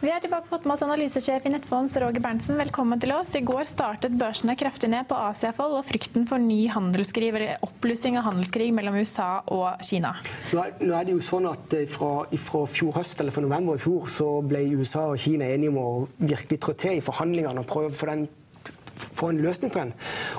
Vi er tilbake med oss analysesjef i Nettfonds Roger Berntsen. Velkommen til oss. I går startet børsene kraftig ned på Asiafold, og frykten for ny handelskrig, eller oppblussing av handelskrig mellom USA og Kina. Nå er, nå er det jo sånn at eh, fra, fra fjor høst, eller fra november i fjor så ble USA og Kina enige om å virkelig trå til i forhandlingene og prøve å få, den, få en løsning på den.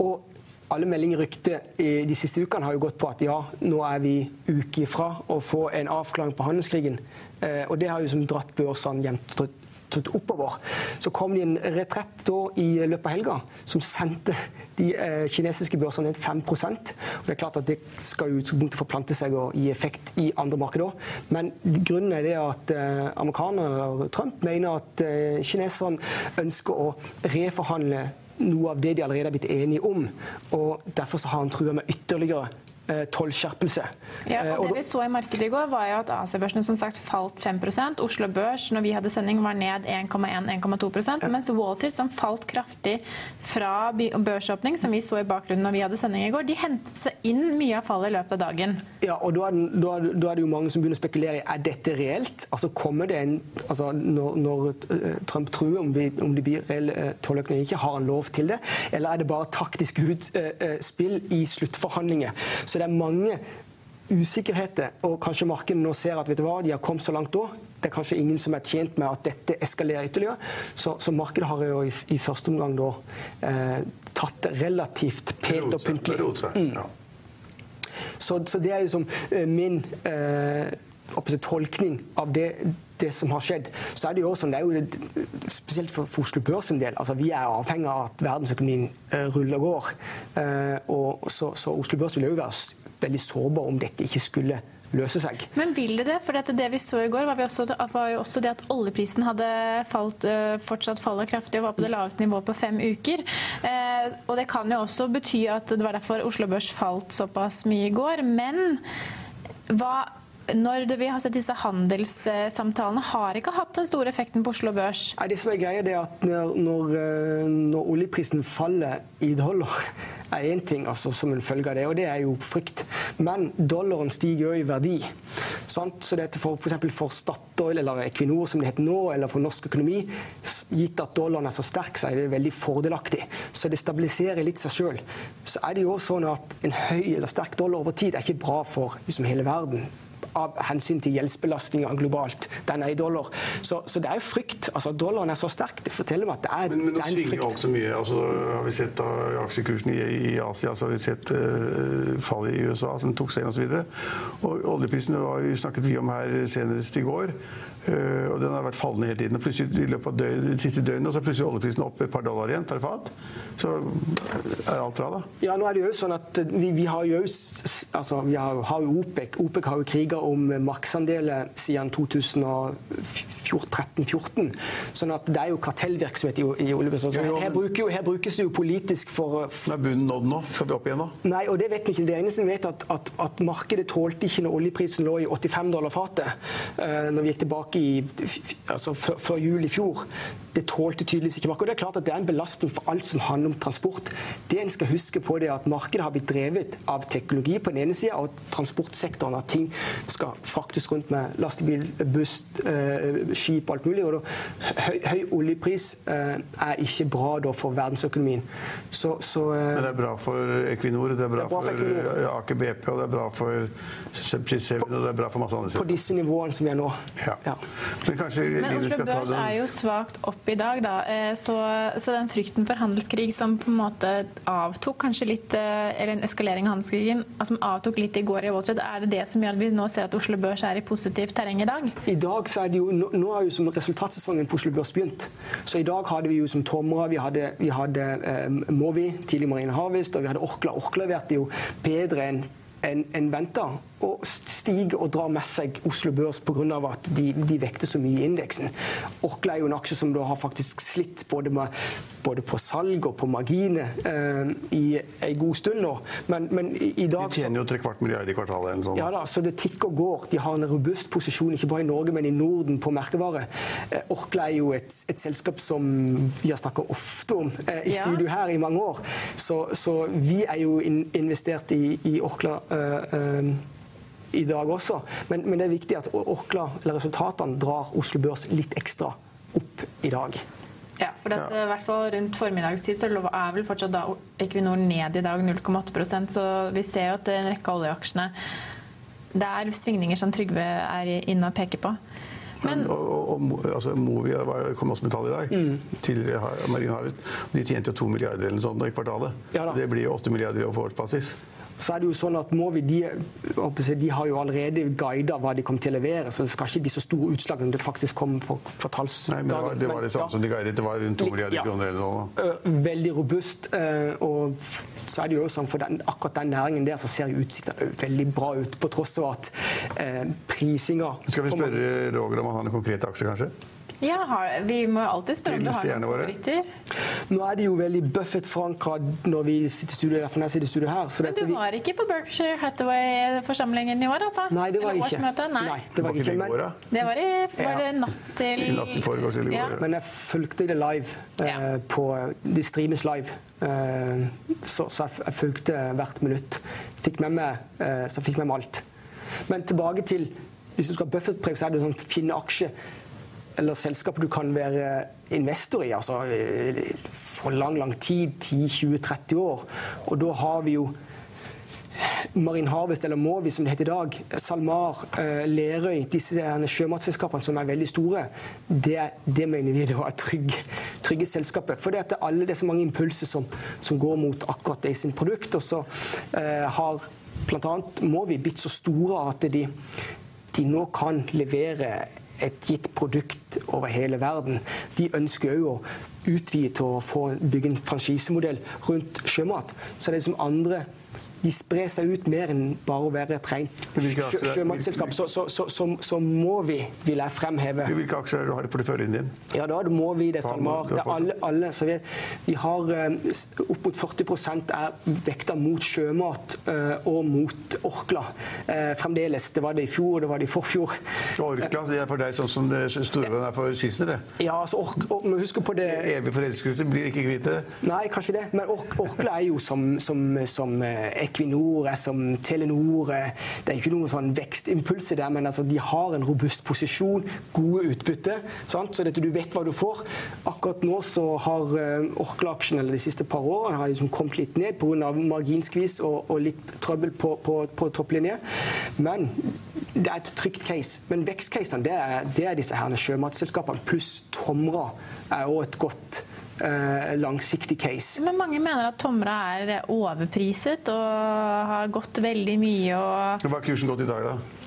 Og alle meldinger rykte de siste ukene har jo gått på at ja, nå er vi uke ifra å få en avklaring på handelskrigen. Eh, og det har jo som dratt børsene jevnt oppover. Så kom det en retrett da i løpet av helga som sendte de eh, kinesiske børsene ned 5 og Det er klart at det skal jo forplante seg og gi effekt i andre markeder. Men grunnen er det at eh, og Trump mener at eh, kineserne ønsker å reforhandle noe av det de allerede er blitt enige om. og Derfor så har han trua med ytterligere tollskjerpelse. Ja, og eh, det vi så i markedet i går, var jo at Asia-børsene som sagt falt 5 Oslo Børs når vi hadde sending var ned 1,1-1,2 ja. mens Wall Street, som falt kraftig fra børsåpning, som vi så i bakgrunnen når vi hadde sending i går, de hentet seg inn mye av fallet i løpet av dagen. Ja, og er, da er, det jo mange som begynner å spekulere i er dette reelt. Altså kommer det en, altså Når, når eh, Trump truer om, vi, om det blir reell tolløkning ikke, har han lov til det? Eller er det bare taktisk utspill i sluttforhandlinger? Så det er mange usikkerheter, og kanskje markedet nå ser at vet du hva, de har kommet så langt da. Det er kanskje ingen som er tjent med at dette eskalerer ytterligere. Så, så markedet har jo i, i første omgang da eh, tatt det relativt pent og pyntelig. Mm. Så, så, det er jo som eh, min eh, tolkning av det, det, som har skjedd. Så er det jo sånn, det er jo spesielt for, Oslo Børs en del. altså Vi er avhengig av at verdensøkonomien uh, ruller og går. Uh, og så, så, Oslo Børs vil jo være veldig sårbar om dette ikke skulle løse seg. Men vil det det? For det vi så i går, var, også, var jo også det at oljeprisen hadde falt, uh, fortsatt faller kraftig og var på det laveste nivået på fem uker. og det kan jo også bety at det var derfor Oslo Børs falt såpass mye i går. Men hva når vi har sett disse handelssamtalene, har ikke hatt den store effekten på Oslo Børs? Nei, det som er greia, er at når, når, eh, når oljeprisen faller i dollar, er én ting altså, som en følge av det, og det er jo frykt. Men dollaren stiger jo i verdi. Sant? Så dette for f.eks. For, for Statoil eller Equinor, som det heter nå, eller for norsk økonomi, gitt at dollaren er så sterk, så er det veldig fordelaktig. Så det stabiliserer litt seg sjøl. Så er det jo sånn at en høy eller sterk dollar over tid er ikke bra for liksom, hele verden av hensyn til gjeldsbelastninga globalt. Den er i dollar. Så, så, det er jo frykt. Altså, Dollaren er så sterk. Det forteller meg at det er, men, men det er en frykt. Men nå svinger alt så mye. Altså, har vi sett da, aksjekursen i, i, Asia, så har vi sett uh, fallet i USA, som tok seg inn osv. Og, og oljeprisen var vi snakket vi om her senest i går. Uh, og den har vært fallende hele tiden. Og plutselig i løpet av døgn, de siste døgnene så er plutselig oljeprisen opp et par dollar igjen per fat. Så er alt bra, da? Ja, nå er det jo sånn at vi, vi har jo altså, vi har, har jo OPEC. OPEC har jo kriga om markedsandeler siden 2013-2014. Sånn at det er jo kartellvirksomhet i, i oljebransjen. Her, her, bruker her brukes det jo politisk for, for Er bunnen nådd nå? Skal vi opp igjen nå? Nei, og det vet vi ikke. Det eneste vi vet, at, at, at markedet tålte ikke når oljeprisen lå i 85 dollar fatet, uh, når vi gikk tilbake i, altså, før jul i fjor det tålte tydeligvis ikke markedet. Det er klart at det er en belastning for alt som handler om transport. Det en skal huske på det er at Markedet har blitt drevet av teknologi på den ene sida, og transportsektoren. At ting skal fraktes rundt med lastebil, buss, eh, skip og alt mulig. og da, høy, høy, oljepris eh, er ikke bra da, for verdensøkonomien. Så, så, eh, Men det er bra for Equinor, det er bra, det er bra for, for Aker BP, og det er bra for Prisevne, og det er bra for masse andre På disse nivåene som vi er nå. Ja. ja. Men kanskje Men Oslo Børs er jo svakt opp opp i dag, da. Eh, så, så, den frykten for handelskrig som på en måte avtok kanskje litt, eh, eller en eskalering av handelskrigen, som avtok litt i går i Wall Street, er det det som gjør at vi nå ser at Oslo Børs er i positivt terreng i dag? I dag så er det jo, Nå er jo som resultatsesongen på Oslo Børs begynt. Så i dag hadde vi jo som Tomra, vi hadde, hadde eh, Movi, tidlig Marine Harvest, og vi hadde Orkla. Orkla leverte jo bedre enn en, en venta og stiger og drar med seg Oslo Børs pga. at de, de vekter så mye i indeksen. Orkla er jo en aksje som da har faktisk slitt både, med, både på salg og på marginer eh, i en god stund nå. Men, men i, i, dag De tjener jo trekvart milliard i kvartalet. Sånn. Ja da, så det tikker og går. De har en robust posisjon ikke bare i Norge, men i Norden på merkevare. Eh, Orkla er jo et, et, selskap som vi har snakka ofte om eh, i studio her i mange år. Så, så vi er jo in, investert i, i Orkla. Eh, eh i dag også. Men, men, det er viktig at Orkla, eller resultatene drar Oslo Børs litt ekstra opp i dag. Ja, for det, i hvert fall rundt formiddagstid så er vel fortsatt da Equinor ned i dag 0,8% så vi ser jo at en rekke av oljeaksjene Det er svingninger som Trygve er inne og peker på. Men, og, og, og, altså, var, kom også med tall i dag. Mm. Tidligere Marine Harvest. De tjente jo to milliarder eller sånt i kvartalet. Ja, det blir jo åtte milliarder på årsbasis så er det jo sånn at Movi de, de har jo allerede guida hva de kommer til å levere, så det skal ikke bli så store utslag når det faktisk kommer på kvartalsdagen. Nei, men det var det, var det samme ja. som de guidet. Det var rundt 2 milliarder ja. kroner eller noe. Veldig robust. Og så er det jo sånn for den, akkurat den næringen der så ser utsiktene veldig bra ut, på tross av at eh, prisinga Skal vi spørre Roger om han har en konkret aksje, kanskje? Ja, vi må alltid spørre om du har noen favoritter. Nå er det jo veldig Buffett-forankra når vi sitter i studio, derfor jeg sitter i studio her. Men du var ikke på Berkshire Hathaway-forsamlingen i år, altså? Nei, det var ikke. Nei. Nei. det var ikke. Men, det var i var det natt til I natt til foregårs eller i går. Men jeg fulgte det live. Eh, på, de streames live. Eh, så, så, jeg fulgte hvert minutt. Fikk med meg, eh, så fikk med meg alt. Men tilbake til hvis du skal ha Buffett-preg, så er det sånn finne aksje eller selskaper du kan være investor i altså for lang, lang tid, 10-20-30 år. Og da har vi jo Marin Harvest, eller Movi som det heter i dag, SalMar, eh, Lerøy, disse sjømatselskapene som er veldig store, det, det mener vi er trygge, trygge selskaper. For det, er alle, så mange impulser som, som går mot akkurat det i sin produkt. Og så eh, har bl.a. Movi blitt så store at de, de nå kan levere et gitt produkt over hele verden. De ønsker òg å utvide til å få bygge en franchisemodell rundt sjømat. Så det er som andre de sprer seg ut mer enn bare å være et rent sjømatselskap. Så, så, så, så, må vi, vil jeg fremheve Hvilke aksjer du har i porteføljen din? Ja, da må vi det, SalMar. Det er alle, alle. Så vi, vi har eh, opp mot 40 er vekta mot sjømat eh, og mot Orkla. Eh, fremdeles. Det var det i fjor, og det var det i forfjor. Orkla det er for deg sånn som Storebrand er for Kisner, det? Ja, altså, ork, or, må huske på det Evig forelskelse blir ikke kvitt det? Nei, kanskje det. Men ork, Orkla er jo som, som, som Equinor, som Telenor. Det er ikke noen sånn vekstimpulser der, men altså, de har en robust posisjon, gode utbytte. Sant? Så dette, du vet hva du får. Akkurat nå så har uh, Orkla-aksjen de siste par årene har liksom kommet litt ned pga. marginskvis og, og, litt trøbbel på, på, på topplinje. Men det er et trygt case. Men vekstcasene det er, det er disse her sjømatselskapene pluss Tomra er også et godt Eh, langsiktig case. Men mange mener at Tomra er overpriset og har gått veldig mye og Hva har kursen gått i dag, da?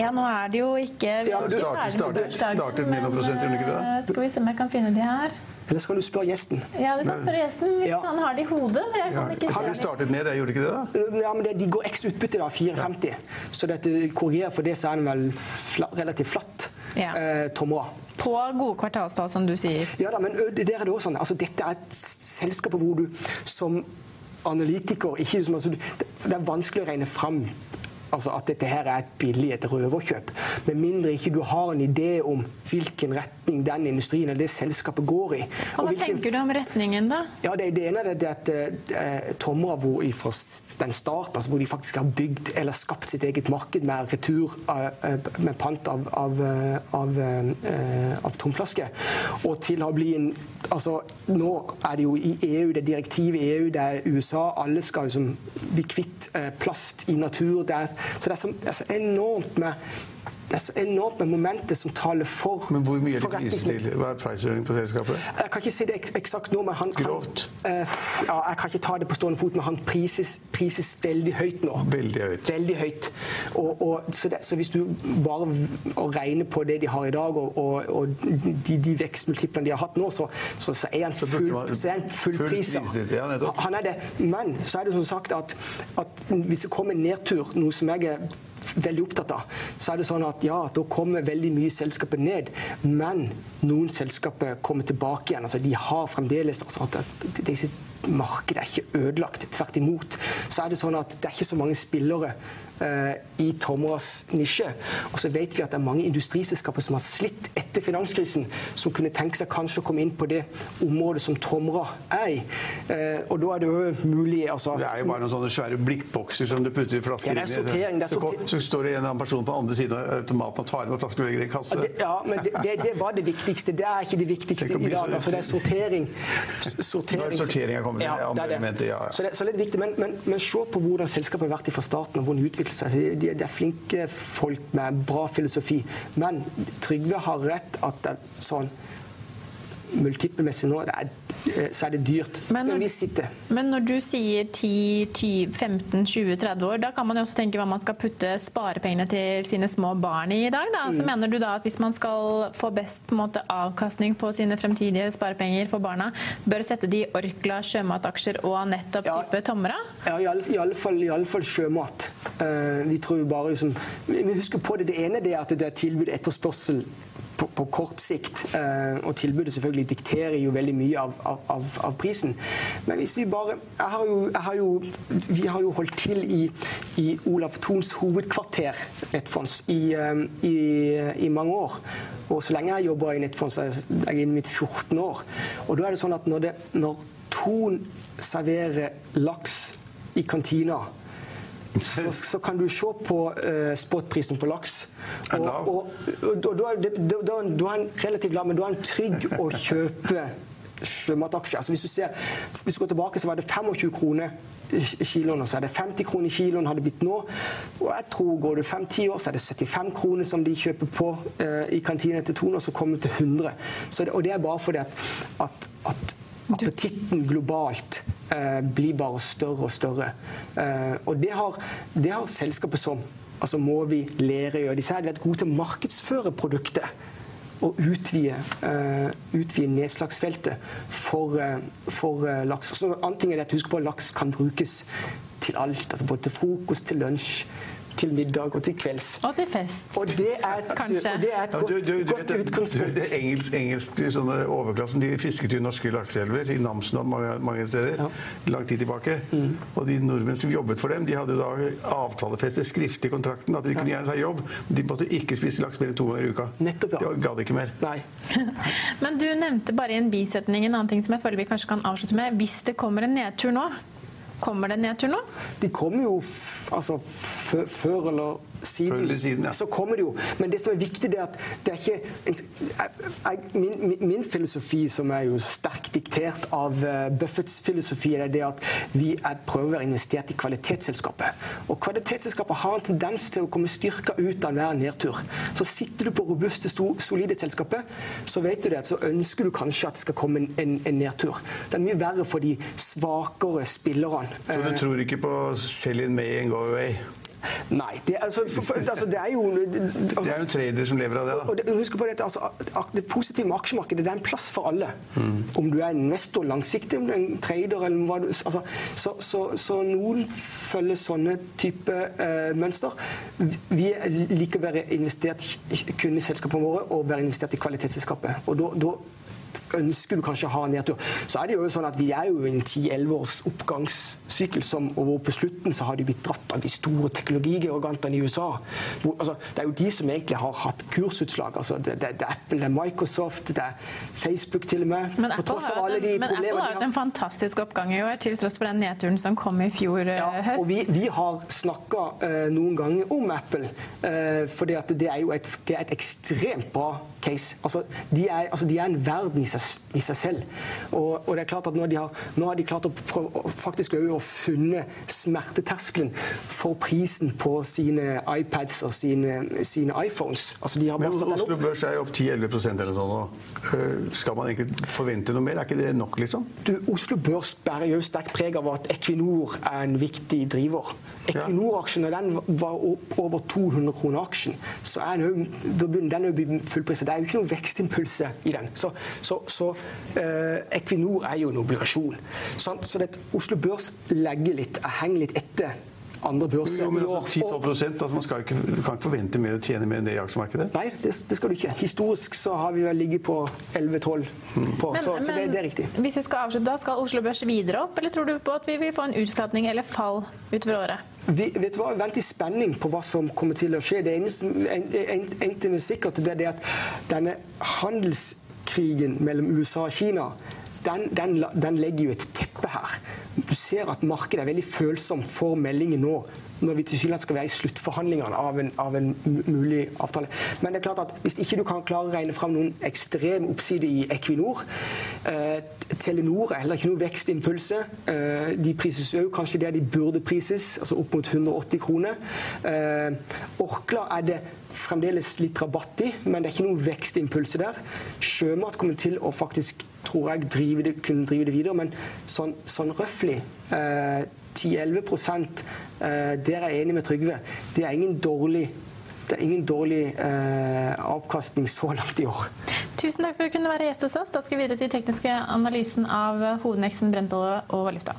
Ja, nå er det jo ikke Vi har ikke startet, startet, startet med noen prosent, gjorde ikke det? Eh, skal vi se om jeg kan finne de her. Eller skal du spørre gjesten? Ja, du kan spørre gjesten hvis ja. han har det i hodet. Det ja. Har du startet ned, jeg gjorde ikke det da? Eh, ja, men det, De går x utbytte, da, 4,50. Ja. Så dette korrigerer for det, så er den vel fla, relativt flatt. Ja. Eh, tomrer. På gode kvartalstall, som du sier. Ja da, men der er det også sånn. Altså, dette er et selskap hvor du som analytiker ikke, altså, Det er vanskelig å regne fram altså at dette her er et billig et røverkjøp. Med mindre ikke du har en idé om hvilken retning den industrien eller det selskapet går i. Og, Hva hvilken... tenker du om retningen, da? Ja, Det, det ene er det at uh, Tomra hvor fra den starten, altså hvor de faktisk har bygd eller skapt sitt eget marked med retur uh, med pant av, av, av, av tomflasker, og til å bli en altså Nå er det jo i EU, det er direktivet i EU, det er USA. Alle skal liksom bli kvitt plast i natur. Det er så det er så, det er så enormt med det er så enormt med momenter som taler for Men hvor mye er det priset til? Hva er prisøkningen på selskapet? Jeg kan ikke si det eksakt nå, men han, Grovt? Han, uh, ja, jeg kan ikke ta det på stående fot, men han prises, prises veldig høyt nå. Veldig høyt. Veldig høyt. Og, og, så, det, så, hvis du bare regner på det de har i dag, og, og de, de vekstmultiplene de har hatt nå, så, så, så er han full, så er han fullprisa. Full ja, han er det. Men så er det som sagt at, at hvis det kommer en nedtur, noe som jeg er veldig opptatt av, så er det sånn at ja, da kommer veldig mye selskaper ned. Men noen selskaper kommer tilbake igjen. altså De har fremdeles altså at disse markedet er ikke ødelagt. Tvert imot så er det sånn at det er ikke så mange spillere i Tomras nisje. Og så vet vi at det er mange industriselskaper som har slitt etter finanskrisen, som kunne tenke seg kanskje å komme inn på det området som Tomra er i. Eh, og da er det jo mulig altså, Det er jo bare noen sånne svære blikkbokser som du putter i flasker ja, det er sortering, det er. Så, så, står det en annen person på andre siden av automaten og tar imot flasker og legger i kasse. Ja, det, ja men det, det, det, var det viktigste. Det er ikke det viktigste i dag. Altså, det er sortering. sortering. Når sortering er kommet ja, det er det. Ja, ja. Så, det, så er viktig, men, men, men se på hvordan selskapet har vært fra starten, og hvordan utviklet Altså, De, de, er flinke folk med bra filosofi. Men Trygve har rett at det sånn multiplmessig nå, det er, eh, så er det dyrt. Men når, men når du sier 10-15-20-30 år, da kan man jo også tenke hva man skal putte sparepengene til sine små barn i i dag. Da. Så mm. mener du da at hvis man skal få best på måte, avkastning på sine fremtidige sparepenger for barna, bør sette de i Orkla sjømataksjer og nettopp ja, type Tomra? Ja, i alle, i fall, i alle fall, sjømat. Uh, vi tror bare liksom, Vi husker på det, det ene er at det er tilbud etterspørsel på, på, kort sikt. Eh, og tilbudet selvfølgelig dikterer jo veldig mye av, av, av prisen. Men hvis vi bare har jo, har jo, Vi har jo holdt til i, i Olav Thons hovedkvarter, Nettfonds, i, eh, i, i, mange år. Og så lenge jeg jobber i Nettfonds, er jeg inne mitt 14 år. Og da er det sånn at når, det, når Thon serverer laks i kantina så, så, kan du se på uh, spotprisen på laks. Og, og, og, og da, er den relativt lav, men da er den trygg å kjøpe sjømataksjer. Altså hvis, du ser, hvis du går tilbake, så var det 25 kroner kiloen, og så er det 50 kroner kiloen har det blitt nå. Og jeg tror går du 5-10 år, så er det 75 kroner som de kjøper på uh, i kantina til Tone, og så kommer det til 100. Det, og det er bare fordi at, at, at appetitten globalt eh, blir bare større og større. Eh, og det har, det har selskapet som altså må vi lære å gjøre. De er gode til å markedsføre produktet og utvide, uh, utvide nedslagsfeltet for, uh, for uh, laks. Og så en annen ting er at Husk på at laks kan brukes til alt. altså Både til frokost, til lunsj, til middag og til kvelds. Og til fest. Og det er et, Kanskje. det er et godt, du, du, godt utgangspunkt. Det engelsk, engelsk sånne overklassen de fisket jo norske lakseelver i Namsen og mange, mange steder ja. lang tid tilbake. Mm. Og de nordmenn som jobbet for dem, de hadde da avtalefestet skriftlig i kontrakten at de kunne gjerne ta jobb, men de måtte ikke spise laks mer enn to ganger i uka. Nettopp, ja. De gadd ikke mer. Nei. men du nevnte bare i en bisetning en annen ting som jeg føler vi kanskje kan avslutte med. Hvis det kommer en nedtur nå, Kommer det nedtur nå? De kommer jo altså, før eller siden, siden ja. så kommer det jo. Men det som er viktig, det er at det er ikke jeg, min, min, filosofi, som er jo sterkt diktert av uh, Buffetts filosofi, er det at vi er, prøver å være investert i kvalitetsselskapet. Og kvalitetsselskapet har en tendens til å komme styrka ut av hver nedtur. Så sitter du på robuste, solide selskapet, så vet du det, så ønsker du kanskje at det skal komme en, en, en nedtur. Det er mye verre for de svakere spillerne. Så du tror ikke på selg in May and go away? Nei. Det, altså, for, for, altså, det er jo altså, Det er jo trader som lever av det, da. Og og husk på det, altså, det positive med aksjemarkedet det er en plass for alle. Mm. Om du er investor langsiktig, om du er en trader eller hva du altså, så, så, så, noen følger sånne type uh, mønster. Vi liker å være investert kun i selskapene våre og være investert i kvalitetsselskapet. Og da ønsker du kanskje å ha en nedtur. Så er det jo sånn at vi er jo i en 10-11 års oppgangssykkel, som, og på slutten så har de blitt dratt av de store teknologigigantene i USA. Hvor, altså, det er jo de som egentlig har hatt kursutslag. Altså, det, det, det, er Apple, det er Microsoft, det er Facebook til og med. Men Apple har hatt en fantastisk oppgang i år, til tross for den nedturen som kom i fjor ja, eh, høst. Og vi, vi har snakka uh, eh, noen ganger om Apple, uh, for det, er jo et, det er et ekstremt bra case. Altså, de, er, altså, de er en verden i seg, i seg selv. Og, og, det er klart at nå, de har, nå har de klart å prøve, faktisk å funne smerteterskelen for prisen på sine iPads og sine, sine iPhones. Altså, Men Oslo Børs er jo opp 10-11% eller sånn nå. Øh, skal man egentlig forvente noe mer? Er ikke det nok, liksom? Du, Oslo Børs bærer jo sterkt preg av at Equinor er en viktig driver. Equinor-aksjen, den var opp over 200 kroner aksjen, så er den jo fullpriset. Det er jo ikke noen vekstimpulser i den. Så, så, så eh, Equinor er jo en obligasjon. Så, så det, Oslo Børs legger litt, henger litt etter andre børser Jo, men altså 10-12 altså Man skal ikke, kan ikke forvente mer å tjene mer enn det i aksjemarkedet. Nei, det, det skal du ikke. Historisk så har vi vel ligget på 11-12 på, så, så det, det, er riktig. Hvis vi skal avslutte da, Skal Oslo Børs videre opp, eller tror du på at vi vil få en utflatning eller fall utover året? Vi vet hva, vent i spenning på hva som kommer til å skje. Det eneste en, en, en en er sikkert, det er det at denne handelskrigen mellom USA og Kina den, den, den, legger jo et teppe her. Du ser at markedet er veldig følsomt for meldinger nå når vi tilsynelatende skal være i sluttforhandlingene av en, av en, mulig avtale. Men det er klart at hvis ikke du kan klare å regne fram noen ekstrem oppside i Equinor eh, Telenor er heller ikke noe vekstimpulse. Eh, de prises òg kanskje der de burde prises, altså opp mot 180 kroner. Eh, Orkla er det fremdeles litt rabatt i, men det er ikke noen vekstimpulse der. Sjømat kommer til å faktisk, tror jeg, drive det, kunne drive det videre, men sånn, sånn røftlig eh, 10-11 eh, Der er jeg enig med Trygve. Det er ingen dårlig det er ingen dårlig eh, avkastning så langt i år. Tusen takk for at du kunne være gjest hos oss. Da skal vi videre til tekniske analysen av hovedneksen brentolje og valuta.